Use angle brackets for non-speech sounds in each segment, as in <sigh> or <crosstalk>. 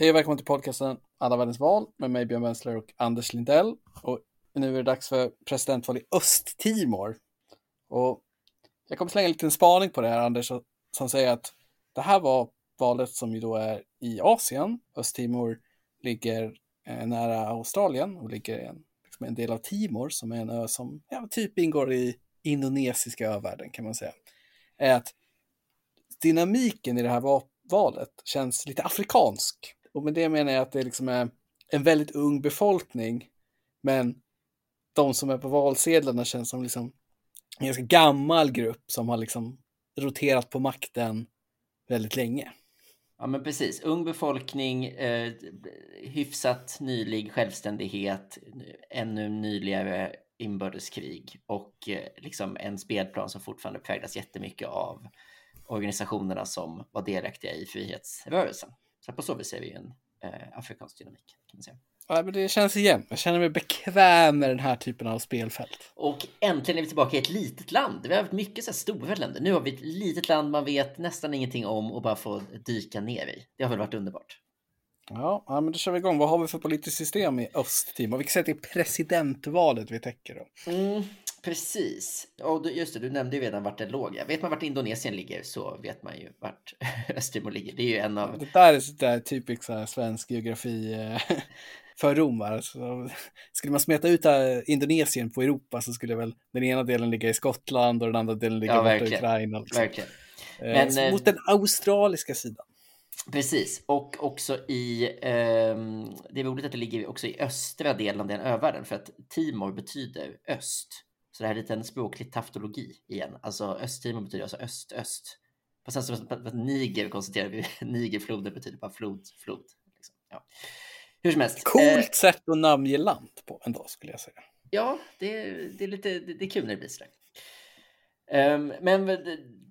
Hej och välkommen till podcasten Alla världens val med mig Björn Wensler och Anders Lindell. Och nu är det dags för presidentval i Östtimor. Och jag kommer slänga en liten spaning på det här Anders som säger att det här var valet som ju då är i Asien. Östtimor ligger eh, nära Australien och ligger en, liksom en del av Timor som är en ö som ja, typ ingår i indonesiska övärlden kan man säga. Är att dynamiken i det här valet känns lite afrikansk. Och med det menar jag att det liksom är en väldigt ung befolkning, men de som är på valsedlarna känns som liksom en ganska gammal grupp som har liksom roterat på makten väldigt länge. Ja, men precis. Ung befolkning, eh, hyfsat nylig självständighet, ännu nyligare inbördeskrig och eh, liksom en spelplan som fortfarande präglas jättemycket av organisationerna som var delaktiga i frihetsrörelsen. Så på så vis är vi en eh, afrikansk dynamik. Kan man säga. Ja, men det känns igen. Jag känner mig bekväm med den här typen av spelfält. Och äntligen är vi tillbaka i ett litet land. Vi har haft mycket så stora länder. Nu har vi ett litet land man vet nästan ingenting om och bara får dyka ner i. Det har väl varit underbart. Ja, ja men då kör vi igång. Vad har vi för politiskt system i Östtimor? Vi kan säga att det är presidentvalet vi täcker då. Mm, Precis. Och just det, du nämnde ju redan vart det låg. Vet man vart Indonesien ligger så vet man ju vart <laughs> Östtimor ligger. Det är ju en av... Det där är sådär typiskt svensk geografi eh, <laughs> för Rom. Alltså, skulle man smeta ut Indonesien på Europa så skulle väl den ena delen ligga i Skottland och den andra delen ligga ja, borta i Ukraina. Liksom. Verkligen. Eh, Men, eh, mot den australiska sidan. Precis, och också i, eh, det är roligt att det ligger också i östra delen av den övärlden för att Timor betyder öst. Så det här är lite en språklig taftologi igen. Alltså Östtimor betyder alltså öst-öst. På sen som att Niger konstaterar vi, <laughs> Nigerfloden betyder bara flod, flod. Liksom. Ja. Hur som helst. Coolt eh, sätt att namnge land på en dag skulle jag säga. Ja, det, det är lite det, det är kul när det blir sådär. Um, men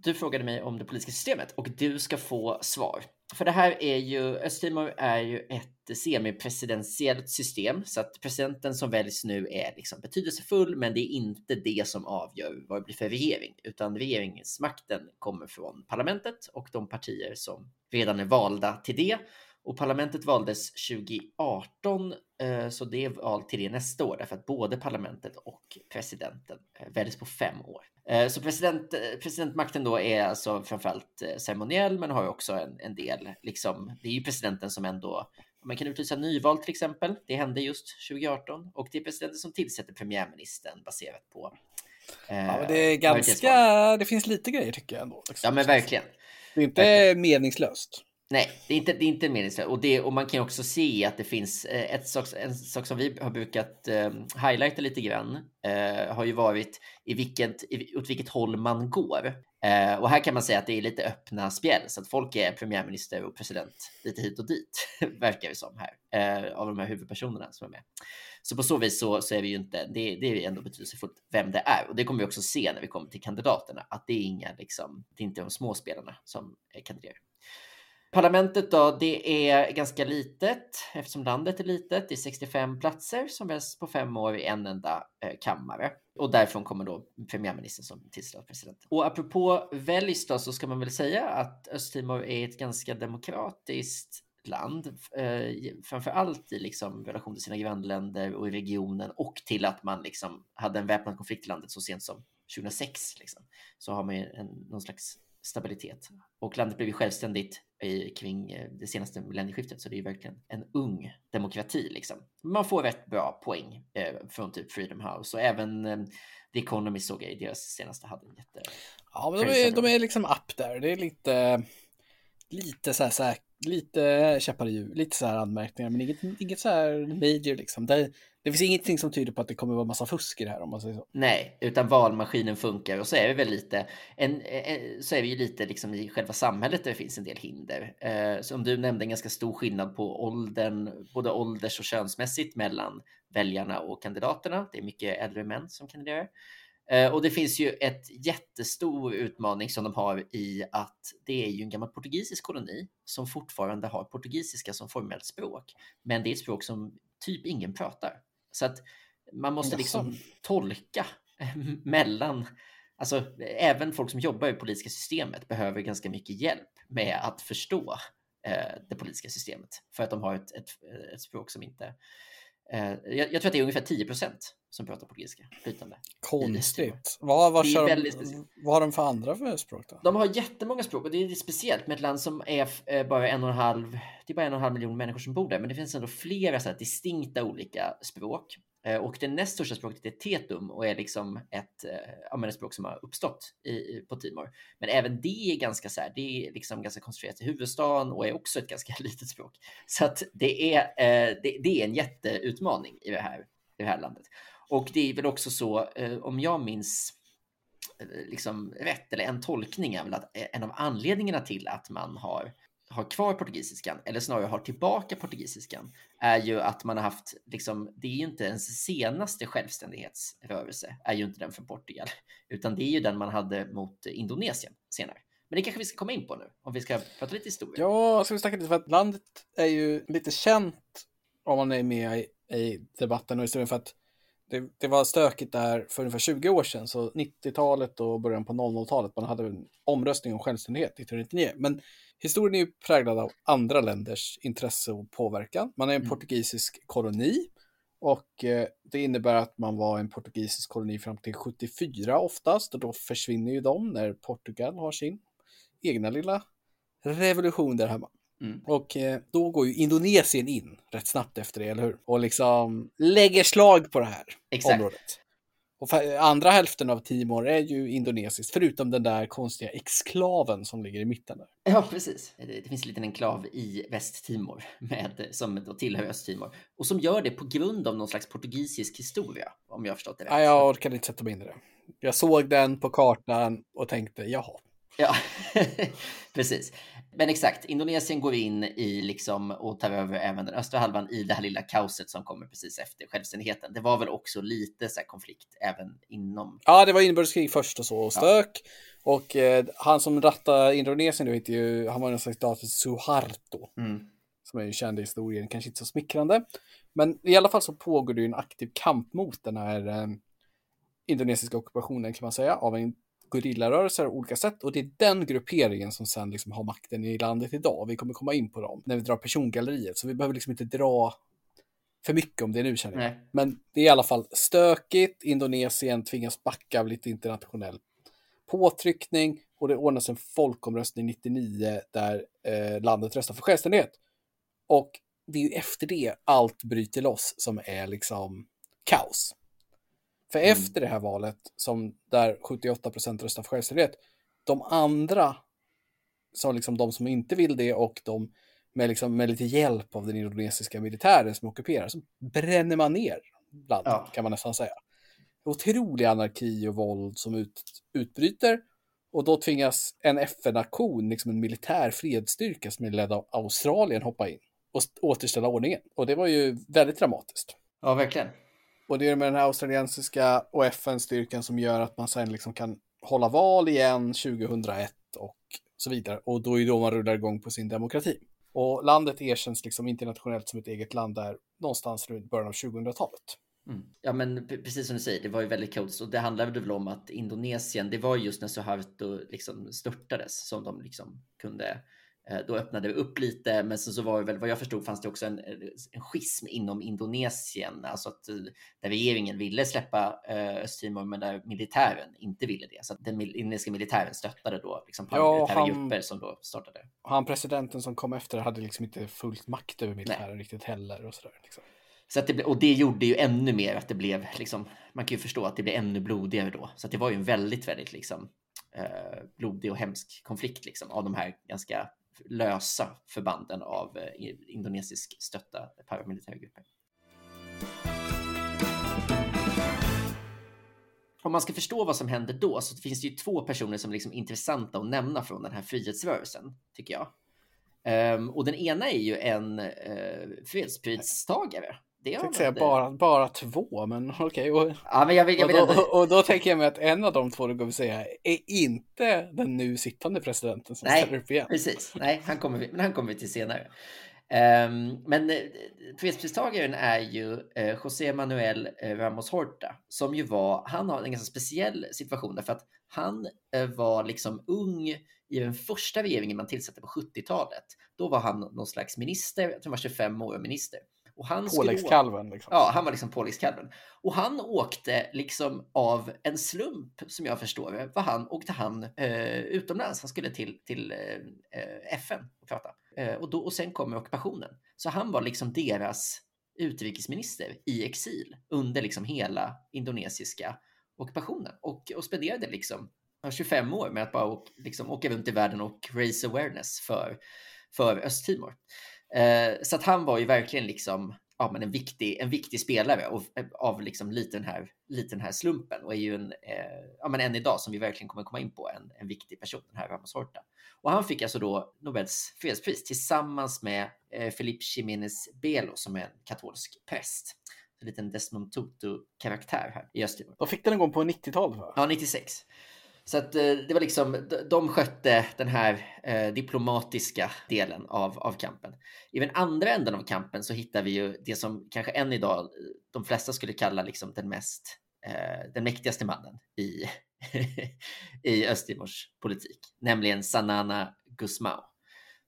du frågade mig om det politiska systemet och du ska få svar. För det här är ju, Östtimor är ju ett semipresidentiellt system så att presidenten som väljs nu är liksom betydelsefull men det är inte det som avgör vad det blir för regering utan regeringsmakten kommer från parlamentet och de partier som redan är valda till det och parlamentet valdes 2018, eh, så det är val till det nästa år därför att både parlamentet och presidenten eh, väljs på fem år. Eh, så president, presidentmakten då är alltså framförallt ceremoniell, men har också en, en del, liksom, det är ju presidenten som ändå man kan utlysa nyval till exempel. Det hände just 2018 och det är presidenten som tillsätter premiärministern baserat på. Eh, ja, det är ganska, det finns lite grejer tycker jag ändå. Liksom. Ja, men verkligen. Det är inte verkligen. meningslöst. Nej, det är inte, det är inte meningslöst. Och, det, och man kan också se att det finns eh, ett sak, en sak som vi har brukat eh, highlighta lite grann. Eh, har ju varit i vilket, i, åt vilket håll man går. Eh, och här kan man säga att det är lite öppna spjäll så att folk är premiärminister och president lite hit och dit <laughs> verkar det som här eh, av de här huvudpersonerna som är med. Så på så vis så, så är vi ju inte, det, det är ändå betydelsefullt vem det är och det kommer vi också se när vi kommer till kandidaterna att det är inga liksom, det är inte de små spelarna som eh, kandiderar. Parlamentet då, det är ganska litet eftersom landet är litet. Det är 65 platser som väljs på fem år i en enda eh, kammare. Och därifrån kommer då premiärministern som tillsätter president. Och apropå väljs då så ska man väl säga att Östtimor är ett ganska demokratiskt land, eh, framför allt i liksom relation till sina grannländer och i regionen och till att man liksom hade en väpnad konflikt i landet så sent som 2006. Liksom. Så har man ju en, någon slags stabilitet. Och landet blev ju självständigt i, kring eh, det senaste millennieskiftet, så det är verkligen en ung demokrati. Liksom. Man får rätt bra poäng eh, från typ Freedom House och även eh, The Economy såg jag i deras senaste hade en jätte... Ja, men de är, de är liksom up där. Det är lite, lite så här, så här lite käppar i hjul, lite så här anmärkningar, men inget, inget så här major liksom. Det, det finns ingenting som tyder på att det kommer vara massa fusk i det här om man säger så. Nej, utan valmaskinen funkar och så är vi väl lite, en, en, så är vi ju lite liksom i själva samhället där det finns en del hinder. Eh, som du nämnde, en ganska stor skillnad på åldern, både ålders och könsmässigt mellan väljarna och kandidaterna. Det är mycket äldre män som kandiderar. Eh, och det finns ju ett jättestor utmaning som de har i att det är ju en gammal portugisisk koloni som fortfarande har portugisiska som formellt språk. Men det är ett språk som typ ingen pratar. Så att man måste liksom tolka <laughs> mellan, alltså även folk som jobbar i politiska systemet behöver ganska mycket hjälp med att förstå eh, det politiska systemet för att de har ett, ett, ett språk som inte... Eh, jag, jag, tror att det är ungefär 10 procent som pratar portugisiska flytande. Konstigt. Vad, vad, de, vad har de för andra för språk då? De har jättemånga språk och det är speciellt med ett land som är eh, bara en och en halv, det är bara en och en halv miljon människor som bor där, men det finns ändå flera så distinkta olika språk. Eh, och det näst största språket är tetum och är liksom ett, eh, ja, ett språk som har uppstått i, på Timor. Men även det är ganska så här, det är liksom ganska koncentrerat i huvudstaden och är också ett ganska <laughs> litet språk. Så att det är, det, det är en jätteutmaning i det här, i det här landet. Och det är väl också så, eh, om jag minns eh, liksom rätt, eller en tolkning är väl att eh, en av anledningarna till att man har har kvar portugisiskan, eller snarare har tillbaka portugisiskan, är ju att man har haft, liksom, det är ju inte ens senaste självständighetsrörelse, är ju inte den för Portugal, utan det är ju den man hade mot Indonesien senare. Men det kanske vi ska komma in på nu, om vi ska prata lite historia. Ja, ska vi snacka lite för att landet är ju lite känt om man är med i, i debatten och historien för att det, det, var stökigt där för ungefär 20 år sedan, så 90-talet och början på 00-talet, man hade en omröstning om självständighet 1999. Men historien är ju präglad av andra länders intresse och påverkan. Man är en mm. portugisisk koloni och eh, det innebär att man var en portugisisk koloni fram till 74 oftast och då försvinner ju de när Portugal har sin egna lilla revolution där hemma. Mm. Och eh, då går ju Indonesien in rätt snabbt efter det, eller hur? Och liksom lägger slag på det här Exakt. området. Och andra hälften av Timor är ju indonesiskt, förutom den där konstiga exklaven som ligger i mitten. Där. Ja, precis. Det finns en liten enklav i Västtimor med, som då tillhör Östtimor och som gör det på grund av någon slags portugisisk historia, om jag har förstått det rätt. Ja, jag orkade inte sätta mig in i det. Jag såg den på kartan och tänkte, jaha. Ja, <laughs> precis. Men exakt, Indonesien går in i liksom och tar över även den östra halvan i det här lilla kaoset som kommer precis efter självständigheten. Det var väl också lite så konflikt även inom. Ja, det var inbördeskrig först och så och stök. Ja. Och eh, han som rattade Indonesien, du vet ju, han var någon slags dator Suharto. Mm. Som är ju känd i historien, kanske inte så smickrande. Men i alla fall så pågår det ju en aktiv kamp mot den här eh, indonesiska ockupationen kan man säga av en gerillarörelser av olika sätt och det är den grupperingen som sen liksom har makten i landet idag. Vi kommer komma in på dem när vi drar persongalleriet, så vi behöver liksom inte dra för mycket om det nu känner jag. Nej. Men det är i alla fall stökigt. Indonesien tvingas backa av lite internationell påtryckning och det ordnas en folkomröstning 99 där eh, landet röstar för självständighet. Och det är ju efter det allt bryter loss som är liksom kaos. För mm. efter det här valet, som där 78 procent röstar för självständighet, de andra, så liksom de som inte vill det och de med, liksom, med lite hjälp av den indonesiska militären som ockuperar, så bränner man ner landet, ja. kan man nästan säga. Otrolig anarki och våld som ut, utbryter och då tvingas en FN-aktion, liksom en militär fredsstyrka som är ledd av Australien, hoppa in och återställa ordningen. Och det var ju väldigt dramatiskt. Ja, verkligen. Och det är med den här australiensiska och FN-styrkan som gör att man sen liksom kan hålla val igen 2001 och så vidare. Och då är det då man rullar igång på sin demokrati. Och landet erkänns liksom internationellt som ett eget land där någonstans runt början av 2000-talet. Mm. Ja, men precis som du säger, det var ju väldigt kaotiskt och det handlade väl om att Indonesien, det var just när Suharto liksom störtades som de liksom kunde då öppnade vi upp lite, men sen så var det väl vad jag förstod fanns det också en, en schism inom Indonesien, alltså att eh, där regeringen ville släppa eh, Östtimor, men där militären inte ville det. Så att den indonesiska militären stöttade då liksom ja, grupper som då startade. Han presidenten som kom efter hade liksom inte fullt makt över militären Nej. riktigt heller och sådär. Liksom. Så att det, och det gjorde ju ännu mer att det blev liksom, man kan ju förstå att det blev ännu blodigare då. Så att det var ju en väldigt, väldigt liksom eh, blodig och hemsk konflikt liksom av de här ganska lösa förbanden av eh, indonesisk stötta paramilitära grupper. Om man ska förstå vad som hände då så finns det ju två personer som är liksom intressanta att nämna från den här frihetsrörelsen, tycker jag. Um, och den ena är ju en uh, fredspristagare det jag säga bara, bara två, men <laughs> okej. Okay. Och, ja, men jag vill, jag vill och, då, och, och, då tänker jag mig att en av de två du kommer säga är inte den nu sittande presidenten som Nej, ställer upp igen. Precis, nej, han kommer vi, men han kommer vi till senare. Um, men eh, fredspristagaren är ju eh, José Manuel eh, Ramos Horta som ju var, han har en ganska speciell situation därför att han eh, var liksom ung i den första regeringen man tillsatte på 70-talet. Då var han någon slags minister, jag tror han var 25 år minister. Och han Påläggskalven. Liksom. Ja, han var liksom påläggskalven. Och han åkte liksom av en slump, som jag förstår det, var han, åkte han eh, utomlands. Han skulle till, till eh, FN och prata. Eh, och, då, och sen kommer ockupationen. Så han var liksom deras utrikesminister i exil under liksom hela indonesiska ockupationen och, och spenderade liksom 25 år med att bara liksom, åka runt i världen och raise awareness för, för Östtimor. Eh, så att han var ju verkligen liksom ja, men en, viktig, en viktig spelare av, av liksom lite, den här, lite den här slumpen och är ju en, eh, ja, men än idag som vi verkligen kommer komma in på, en, en viktig person, den här Ramos Horta. Och han fick alltså då Nobels fredspris tillsammans med eh, Felipe Jiménez Belo som är en katolsk präst. En liten Desmond Tutu-karaktär här i Östtimor. De fick den en gång på 90-talet va? Ja, 96. Så att eh, det var liksom, de skötte den här eh, diplomatiska delen av, av kampen. I den andra änden av kampen så hittar vi ju det som kanske än idag eh, de flesta skulle kalla liksom den mest, eh, den mäktigaste mannen i, <laughs> i Östtimors politik, nämligen Sanana Gusmao.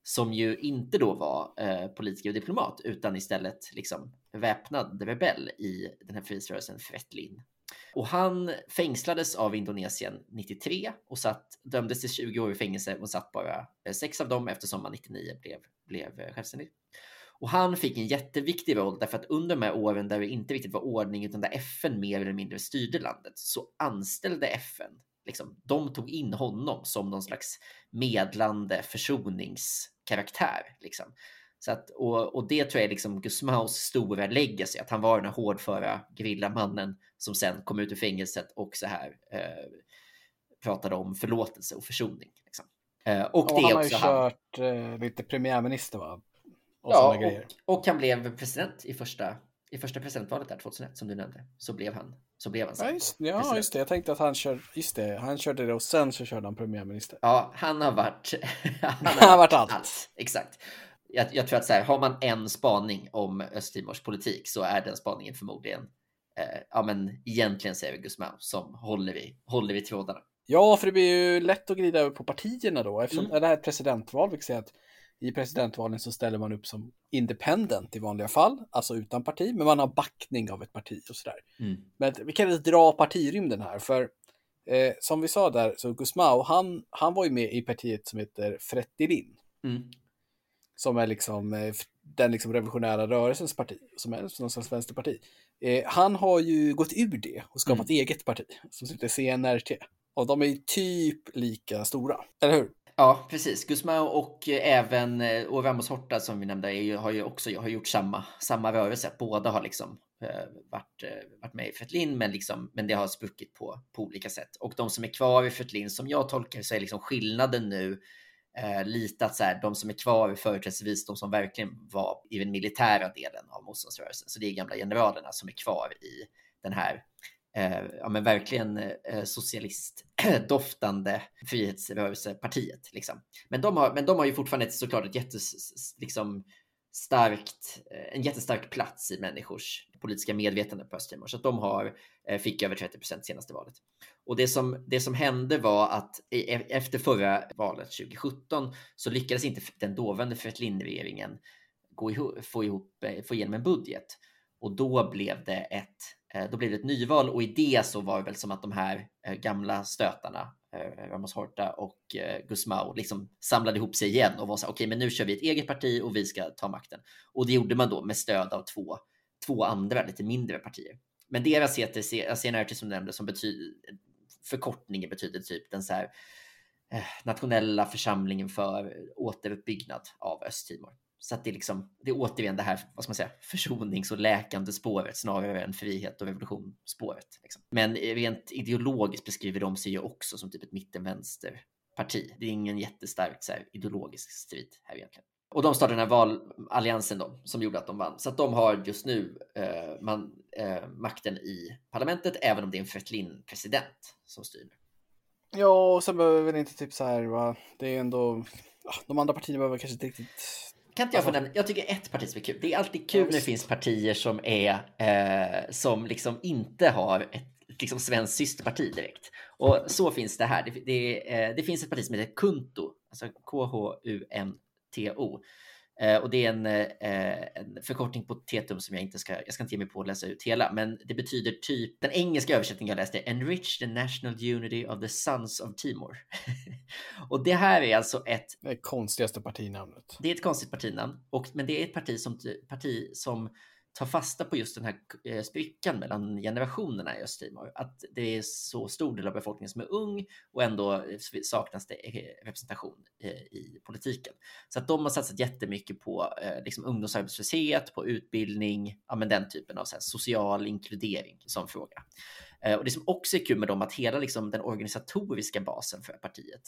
Som ju inte då var eh, politiker och diplomat utan istället liksom väpnad rebell i den här frihetsrörelsen Fretlin och han fängslades av Indonesien 93 och satt, dömdes till 20 år i fängelse och satt bara eh, sex av dem eftersom han 99 blev, blev eh, självständig. Och han fick en jätteviktig roll därför att under de här åren där det inte riktigt var ordning utan där FN mer eller mindre styrde landet så anställde FN, liksom, de tog in honom som någon slags medlande försoningskaraktär. Liksom. Så att, och, och det tror jag är liksom Gusmaus stora legacy, att han var den här hårdföra grillamannen som sen kom ut ur fängelset och så här eh, pratade om förlåtelse och försoning. Liksom. Eh, och, och det han har ju kört eh, lite premiärminister va? Och ja, och, och, han blev president i första, i första presidentvalet där 2001 som du nämnde. Så blev han, så blev han ja, just, ja, just det. Jag tänkte att han, kör, just det, han körde det och sen så körde han premiärminister. Ja, han har varit, <laughs> han har, han har varit allt. allt. Exakt jag, jag, tror att så här, har man en spaning om Östtimors politik så är den spaningen förmodligen, eh, ja men egentligen säger vi Gusmao som håller i, håller i trådarna. Ja, för det blir ju lätt att glida över på partierna då, eftersom mm. det här är ett presidentval, vilket säger att i presidentvalen så ställer man upp som independent i vanliga fall, alltså utan parti, men man har backning av ett parti och sådär. Mm. Men vi kan inte dra partirymden här, för eh, som vi sa där, så Gusmao, han, han var ju med i partiet som heter Fretilin. Mm som är liksom eh, den liksom revolutionära rörelsens parti, som är någon slags vänsterparti. Eh, han har ju gått ur det och skapat mm. eget parti som heter CNRT. Och de är typ lika stora, eller hur? Ja, precis. Gusmao och eh, även och Ramos Horta som vi nämnde ju, har ju också har gjort samma, samma rörelse. Båda har liksom varit, varit med i Fretlin, men, liksom, men det har spruckit på, på olika sätt. Och de som är kvar i Fretlin, som jag tolkar så är liksom skillnaden nu eh, lite att så här, de som är kvar företrädesvis de som verkligen var i den militära delen av motståndsrörelsen. Så det är gamla generalerna som är kvar i den här eh, ja, men verkligen eh, socialistdoftande <clears throat> frihetsrörelsepartiet. Liksom. Men, de har, men de har ju fortfarande såklart ett jättes, liksom, starkt, eh, en jättestark plats i människors politiska medvetande på Östtimor. Så att de har, eh, fick över 30 procent senaste valet. Och det som, det som hände var att e, efter förra valet 2017 så lyckades inte den dåvarande Fretlin-regeringen få, ihop, eh, få igenom en budget. Och då blev det ett då blev det ett nyval och i det så var det väl som att de här gamla stötarna Eh, Ramos Horta och eh, Gusmao liksom samlade ihop sig igen och var så okej, okay, men nu kör vi ett eget parti och vi ska ta makten. Och det gjorde man då med stöd av två, två andra lite mindre partier. Men deras heter CNRT eh, som nämnde som betyder förkortningen betyder typ den så här eh, nationella församlingen för återuppbyggnad av Östtimor. Så att det, är liksom, det är återigen det här vad ska man säga, försonings och läkande spåret snarare än frihet och revolutionsspåret. Liksom. Men rent ideologiskt beskriver de sig ju också som typ ett mittenvänsterparti. Det är ingen jättestark så här, ideologisk strid här egentligen. Och de startade den här valalliansen då, som gjorde att de vann. Så att de har just nu eh, man, eh, makten i parlamentet, även om det är en Fretlin-president som styr. Ja, och sen behöver väl inte typ så här, va? det är ändå, de andra partierna behöver kanske inte riktigt kan inte jag få nämna? Jag tycker ett parti som är kul. Det är alltid kul när det finns partier som är eh, som liksom inte har ett liksom svenskt systerparti direkt. Och så finns det här. Det, det, eh, det finns ett parti som heter Kunto, alltså K-H-U-N-T-O. Eh, och det är en, eh, en förkortning på tetum som jag inte ska, jag ska inte ge mig på att läsa ut hela, men det betyder typ, den engelska översättningen jag läste, Enrich the national unity of the sons of Timor. <laughs> och det här är alltså ett Det konstigaste partinamnet. det är ett konstigt partinamn, och, men det är ett parti som, parti som tar fasta på just den här eh, sprickan mellan generationerna i Östtimor. Att det är så stor del av befolkningen som är ung och ändå eh, saknas det eh, representation i politiken. Så att de har satsat jättemycket på liksom ungdomsarbetslöshet, på utbildning, ja, men den typen av så här, social inkludering som fråga. Och det som också är kul med dem att hela liksom, den organisatoriska basen för partiet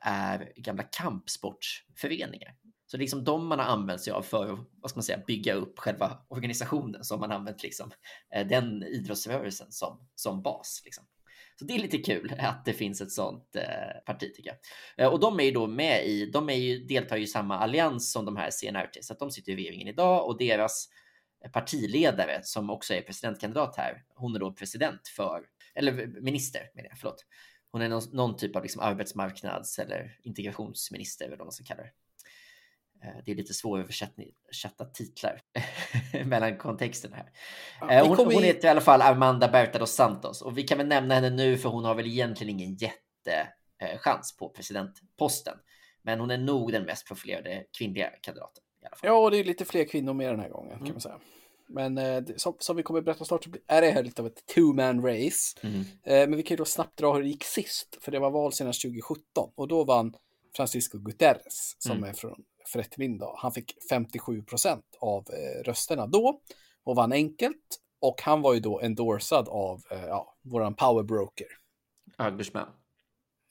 är gamla kampsportsföreningar. Så det är liksom de man har använt sig av för att vad ska man säga, bygga upp själva organisationen som man använt liksom, eh, den idrottsrörelsen som, som bas. Liksom. Så det är lite kul att det finns ett sånt eh, parti tycker jag. Eh, och de är ju då med i, de är ju, deltar ju i samma allians som de här CNRT, så att de sitter i regeringen idag och deras partiledare som också är presidentkandidat här, hon är då president för, eller minister menar jag, förlåt. Hon är någon, någon typ av liksom arbetsmarknads eller integrationsminister eller vad man ska kalla det. Eh, Det är lite svåröversatta titlar <laughs> mellan kontexterna här. Ja, Eh, Hon, hon i- heter i alla fall Armanda Berta dos Santos och vi kan väl nämna henne nu för hon har väl egentligen ingen jättechans på presidentposten. Men hon är nog den mest profilerade kvinnliga kandidaten i alla fall. Ja, och det är lite fler kvinnor med den här gången Mm. kan man säga. Men eh, som, som vi kommer att berätta snart så är det här lite av ett two-man race. Mm. Eh, men vi kan ju då snabbt dra hur det gick sist, för det var val senast 2017 och då vann Francisco Guterres som Mm. är från Fretilin då. Han fick 57 procent av eh, rösterna då och vann enkelt. Och han var ju då endorsad av eh, ja, våran powerbroker. Guzmán.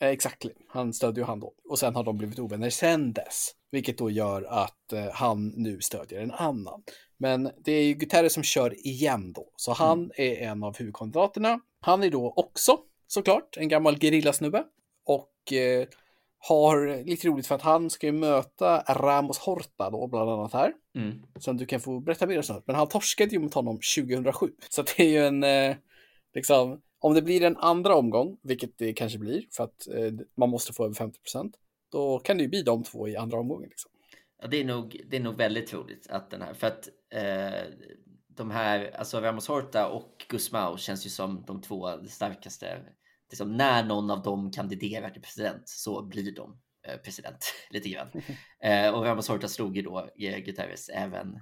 Eh, Exakt, han stödde ju han då. Och sen har de blivit ovänner sen dess. Vilket då gör att han nu stödjer en annan. Men det är ju Guterres som kör igen då. Så han är en av huvudkandidaterna. Han är då också såklart en gammal gerillasnubbe. Och eh, har lite roligt för att han ska ju möta Ramos Horta då bland annat här. Mm. Som du kan få berätta mer om snart. Men han torskade ju mot honom 2007. Så det är ju en, eh, liksom, om det blir en andra omgång, vilket det kanske blir, för att eh, man måste få över 50 procent, då kan det ju bli de två i andra omgången. Liksom. Ja, det är nog, det är nog väldigt troligt att den här, för att eh, de här, alltså Ramos Horta och Gusmao känns ju som de två starkaste. Liksom, när någon av dem kandiderar till president så blir de eh, president <laughs> lite grann. <laughs> Eh, och Ramos Horta slog ju då eh, Guterres även,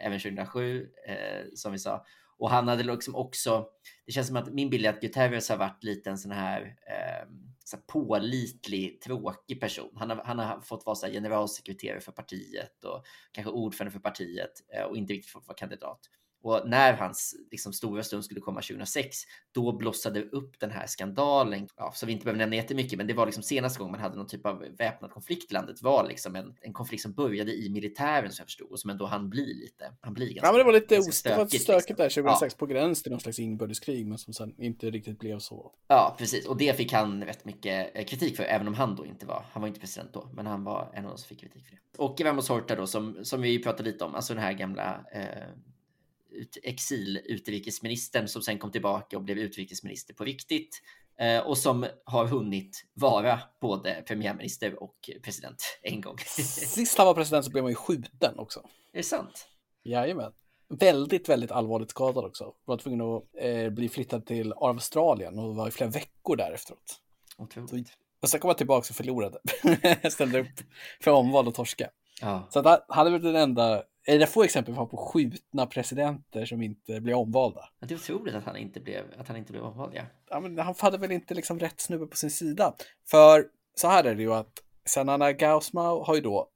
även 2007 eh, som vi sa. Och han hade liksom också, det känns som att min bild är att Guterres har varit lite en sån här, eh, så här pålitlig, tråkig person. Han har, han har fått vara så generalsekreterare för partiet och kanske ordförande för partiet eh, och inte riktigt fått vara kandidat. Och när hans liksom, stora stund skulle komma 2006, då blossade upp den här skandalen, ja, som vi inte behöver nämna jättemycket, men det var liksom senaste gången man hade någon typ av väpnad konflikt i landet var liksom en, en konflikt som började i militären som jag förstod och som ändå han bli lite, han blir ganska Ja, men det var lite ganska ost, det var stökigt, stökigt liksom. där 2006 på gräns till någon slags inbördeskrig, men som sen inte riktigt blev så. Ja, precis. Och det fick han rätt mycket eh, kritik för, även om han då inte var, han var inte president då, men han var en av de som fick kritik för det. Och Ramos Horta då, som, som vi pratade lite om, alltså den här gamla eh, ut, exil-utrikesministern som sen kom tillbaka och blev utrikesminister på riktigt. Eh, och som har hunnit vara både premiärminister och president en gång. <laughs> Sist han var president så blev man ju skjuten också. är det sant? Jajamän. Väldigt, väldigt allvarligt skadad också. Var tvungen att eh, bli flyttad till Australien och var i flera veckor där efteråt. Otroligt. Och sen kom han tillbaka och förlorade. <laughs> Ställde upp för omval och torska. Ja. Så han är väl den enda, är det få exempel på skjutna presidenter som inte blir omvalda. Men Det är otroligt att han inte blev, att han inte blev omvald, ja. Ja, men han hade väl inte liksom rätt snubbe på sin sida. För så här är det ju att Sanana Gaussmau har ju då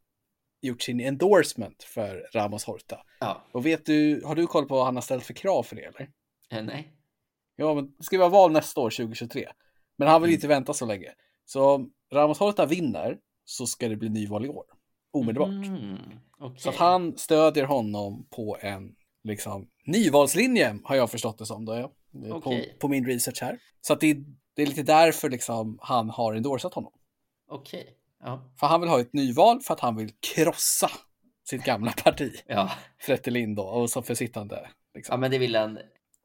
gjort sin endorsement för Ramos Horta. Ja, Och vet du, har du koll på vad han har ställt för krav för det eller? eh, nej. Ja, men det ska vara val nästa år, 2023. Men han vill Mm. inte vänta så länge. Så om Ramos Horta vinner så ska det bli nyval i år. Omedelbart. Mm, okej. Så att han stödjer honom på en liksom, nyvalslinje har jag förstått det som. Då, ja. på, Okej. på min research här. Så att det, är- det är lite därför liksom, han har endorsat honom. Okej. Ja. För han vill ha ett nyval för att han vill krossa sitt gamla parti. Ja. Fretilin då, och så för sittande. Liksom. ja, men det vill han.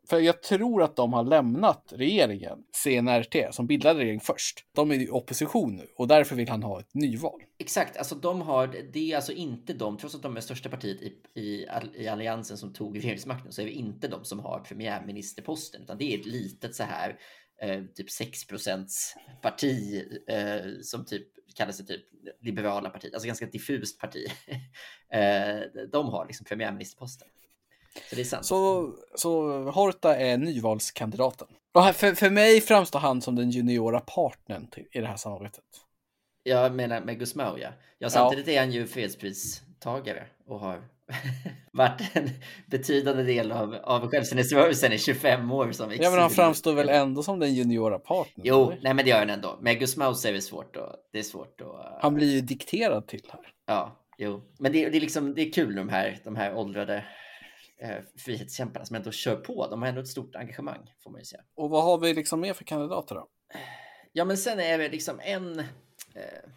För jag tror att de har lämnat regeringen, CNRT, som bildade regering först. De är i opposition nu och därför vill han ha ett nyval. Exakt, alltså de har, det är alltså inte de, trots att de är största partiet i, i, i alliansen som tog regeringsmakten, så är det inte de som har premiärministerposten, utan det är ett litet så här, eh, typ 6% parti eh, som typ kallar sig typ liberala partiet, alltså ganska diffust parti. <laughs> eh, de har liksom premiärministerposten. Så det är sant. Så, så Horta är nyvalskandidaten. Och för, för mig framstår han som den juniora partnern till, i det här samarbetet. Jag menar med Gusmao, ja. ja samtidigt ja. är han ju fredspristagare och har <laughs> varit en betydande del av, av självständighetsrörelsen i 25 år som Ja, men han framstår väl ändå som den juniora partnern? Jo, eller? nej, men det gör han ändå. Med Gusmao är det svårt och det är svårt att... Han blir ju dikterad till här. Ja, jo, men det, det är liksom det är kul de här, de här åldrade eh, frihetskämparna som ändå kör på. De har ändå ett stort engagemang får man ju säga. Och vad har vi liksom mer för kandidater då? Ja, men sen är det liksom en, eh,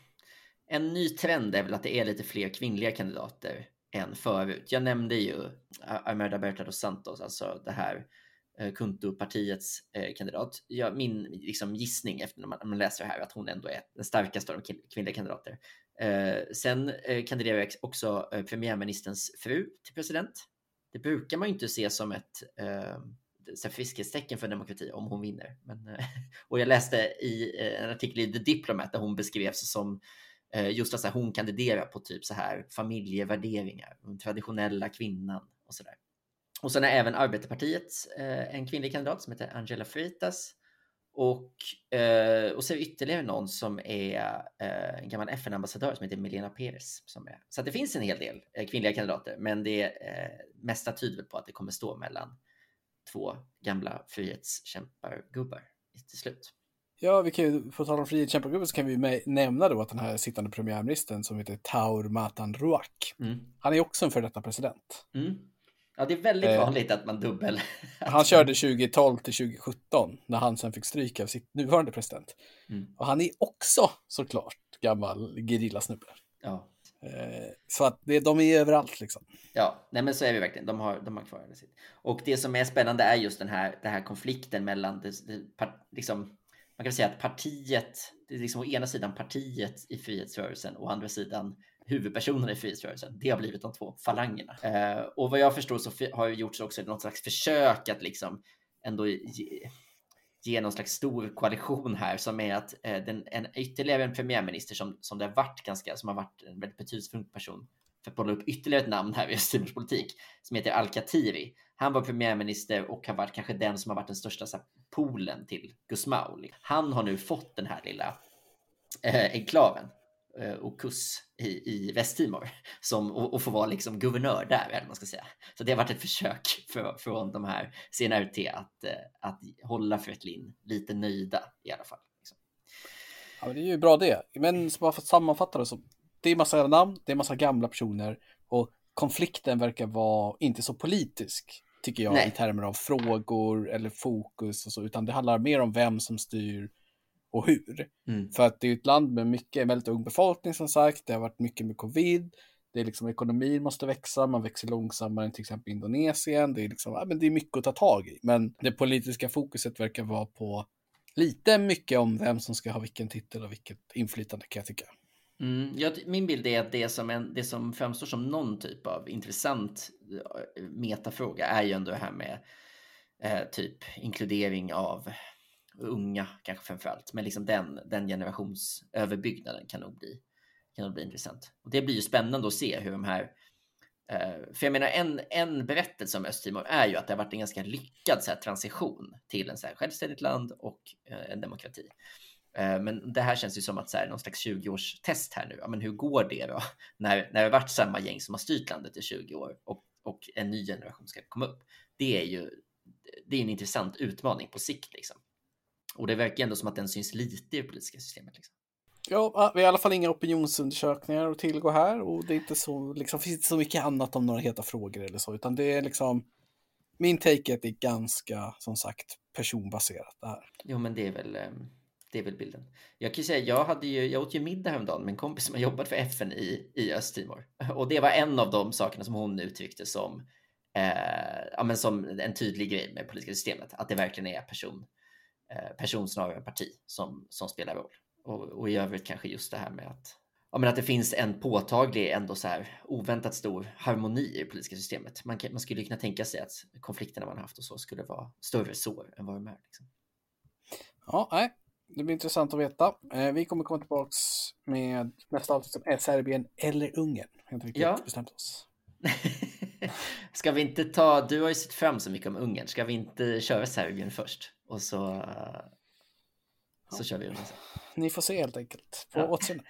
en ny trend är väl att det är lite fler kvinnliga kandidater än förut. Jag nämnde ju Armerda Berta dos Santos, alltså det här eh, Kuntu-partiets eh, kandidat. Ja, min liksom, gissning efter när man, man, läser det här att hon ändå är den starkaste av de kvinnliga kandidater. Eh, sen eh, kandiderar också eh, premiärministerns fru till president. Det brukar man ju inte se som ett eh, friskhetstecken för demokrati om hon vinner. Men, eh, <laughs> och jag läste i eh, en artikel i The Diplomat där hon beskrevs som eh, just att hon kandiderar på typ så här familjevärderingar, den traditionella kvinnan och så där. Och sen är även Arbetarpartiet eh, en kvinnlig kandidat som heter Angela Freitas. Och, eh, och så ytterligare någon som är eh, en gammal FN-ambassadör som heter Milena Peres. Som är. Så det finns en hel del eh, kvinnliga kandidater, men det eh, mesta tyder på att det kommer stå mellan två gamla frihetskämpargubbar till slut. Ja, vi kan ju, på tal om frihetskämpargubben så kan vi nämna då att den här sittande premiärministern som heter Taur Matan Ruak, mm. han är också en före detta president. Mm. Ja, det är väldigt eh, vanligt att man dubbel. <laughs> han körde 2012 till 2017 när han sen fick stryk av sitt nuvarande president. Mm. Och han är också såklart gammal gerillasnubbe. Ja. Eh, så att det, de är överallt liksom. Ja, nej men så är det verkligen. De har, de har kvar det sitt. Och det som är spännande är just den här, den här konflikten mellan det, det, liksom, man kan säga att partiet, det är liksom å ena sidan partiet i frihetsrörelsen och å andra sidan huvudpersonerna i frihetsrörelsen. Det har blivit de två falangerna. Eh, och vad jag förstår så har det gjorts också något slags försök att liksom ändå ge, ge någon slags stor koalition här som är att eh, den, en, ytterligare en premiärminister som, som det har varit ganska, som har varit en väldigt betydelsefull person för att bolla upp ytterligare ett namn här i Östtimors politik som heter Al-Khatiri. Han var premiärminister och har varit kanske den som har varit den största så här, poolen till Gusmao. Han har nu fått den här lilla eh, enklaven och Kus i, i Västtimor som, och, och få vara liksom guvernör där, eller man ska säga. Så det har varit ett försök för, från de här CNRT att, eh, att hålla Fretlin lite nöjda i alla fall. Liksom. Ja, men det är ju bra det. Men bara för att sammanfatta det så, det är massa namn, det är massa gamla personer och konflikten verkar vara inte så politisk, tycker jag, Nej. i termer av frågor eller fokus och så, utan det handlar mer om vem som styr och hur. Mm. För att det är ett land med mycket, väldigt ung befolkning som sagt, det har varit mycket med covid, det är liksom ekonomin måste växa, man växer långsammare än till exempel Indonesien, det är liksom, ja, men det är mycket att ta tag i. Men det politiska fokuset verkar vara på lite mycket om vem som ska ha vilken titel och vilket inflytande kan jag tycka. Mm, ja, min bild är att det som, en, det som framstår som någon typ av intressant eh, metafråga är ju ändå det här med eh, typ inkludering av unga kanske framförallt, men liksom den, den generationsöverbyggnaden kan nog bli, kan nog bli intressant. Och det blir ju spännande att se hur de här eh, för jag menar, en, en berättelse om Östtimor är ju att det har varit en ganska lyckad så här, transition till en så här, självständigt land och eh, en demokrati. Eh, men det här känns ju som att så här, någon slags 20-årstest. här nu. Ja, men hur går det då <laughs> när, när det varit samma gäng som har styrt landet i 20 år och, och en ny generation ska komma upp? Det är ju det är en intressant utmaning på sikt. Liksom. Och det verkar ändå som att den syns lite i det politiska systemet. Liksom. Ja, vi har i alla fall inga opinionsundersökningar att tillgå här och det är inte så, liksom, finns inte så mycket annat om några heta frågor eller så, utan det är liksom min take är att det är ganska, som sagt, personbaserat det här. Jo, men det är väl, ehm, det är väl bilden. Jag kan säga, jag, hade ju, jag åt ju middag häromdagen med en kompis som har jobbat för FN i, i Östtimor. Och det var en av de sakerna som hon uttryckte som, eh, ja, men som en tydlig grej med politiska systemet. Att det verkligen är person, eh, person snarare än parti som, som spelar roll. Och, och i övrigt kanske just det här med att ja, men att det finns en påtaglig, ändå så här oväntat stor harmoni i det politiska systemet. Man, kan, man skulle kunna tänka sig att konflikterna man haft och så skulle vara större sår än vad de är. Liksom. Ja, nej, det blir intressant att veta. Eh, vi kommer komma tillbaka med nästa avsnitt som är Serbien eller Ungern. Vi har inte riktigt Ja. bestämt oss. <laughs> Ska vi inte ta, du har ju sett fram så mycket om Ungern, ska vi inte köra Serbien först? Och så, eh, så kör vi sen. Ni får se helt enkelt. På Ja. återseende.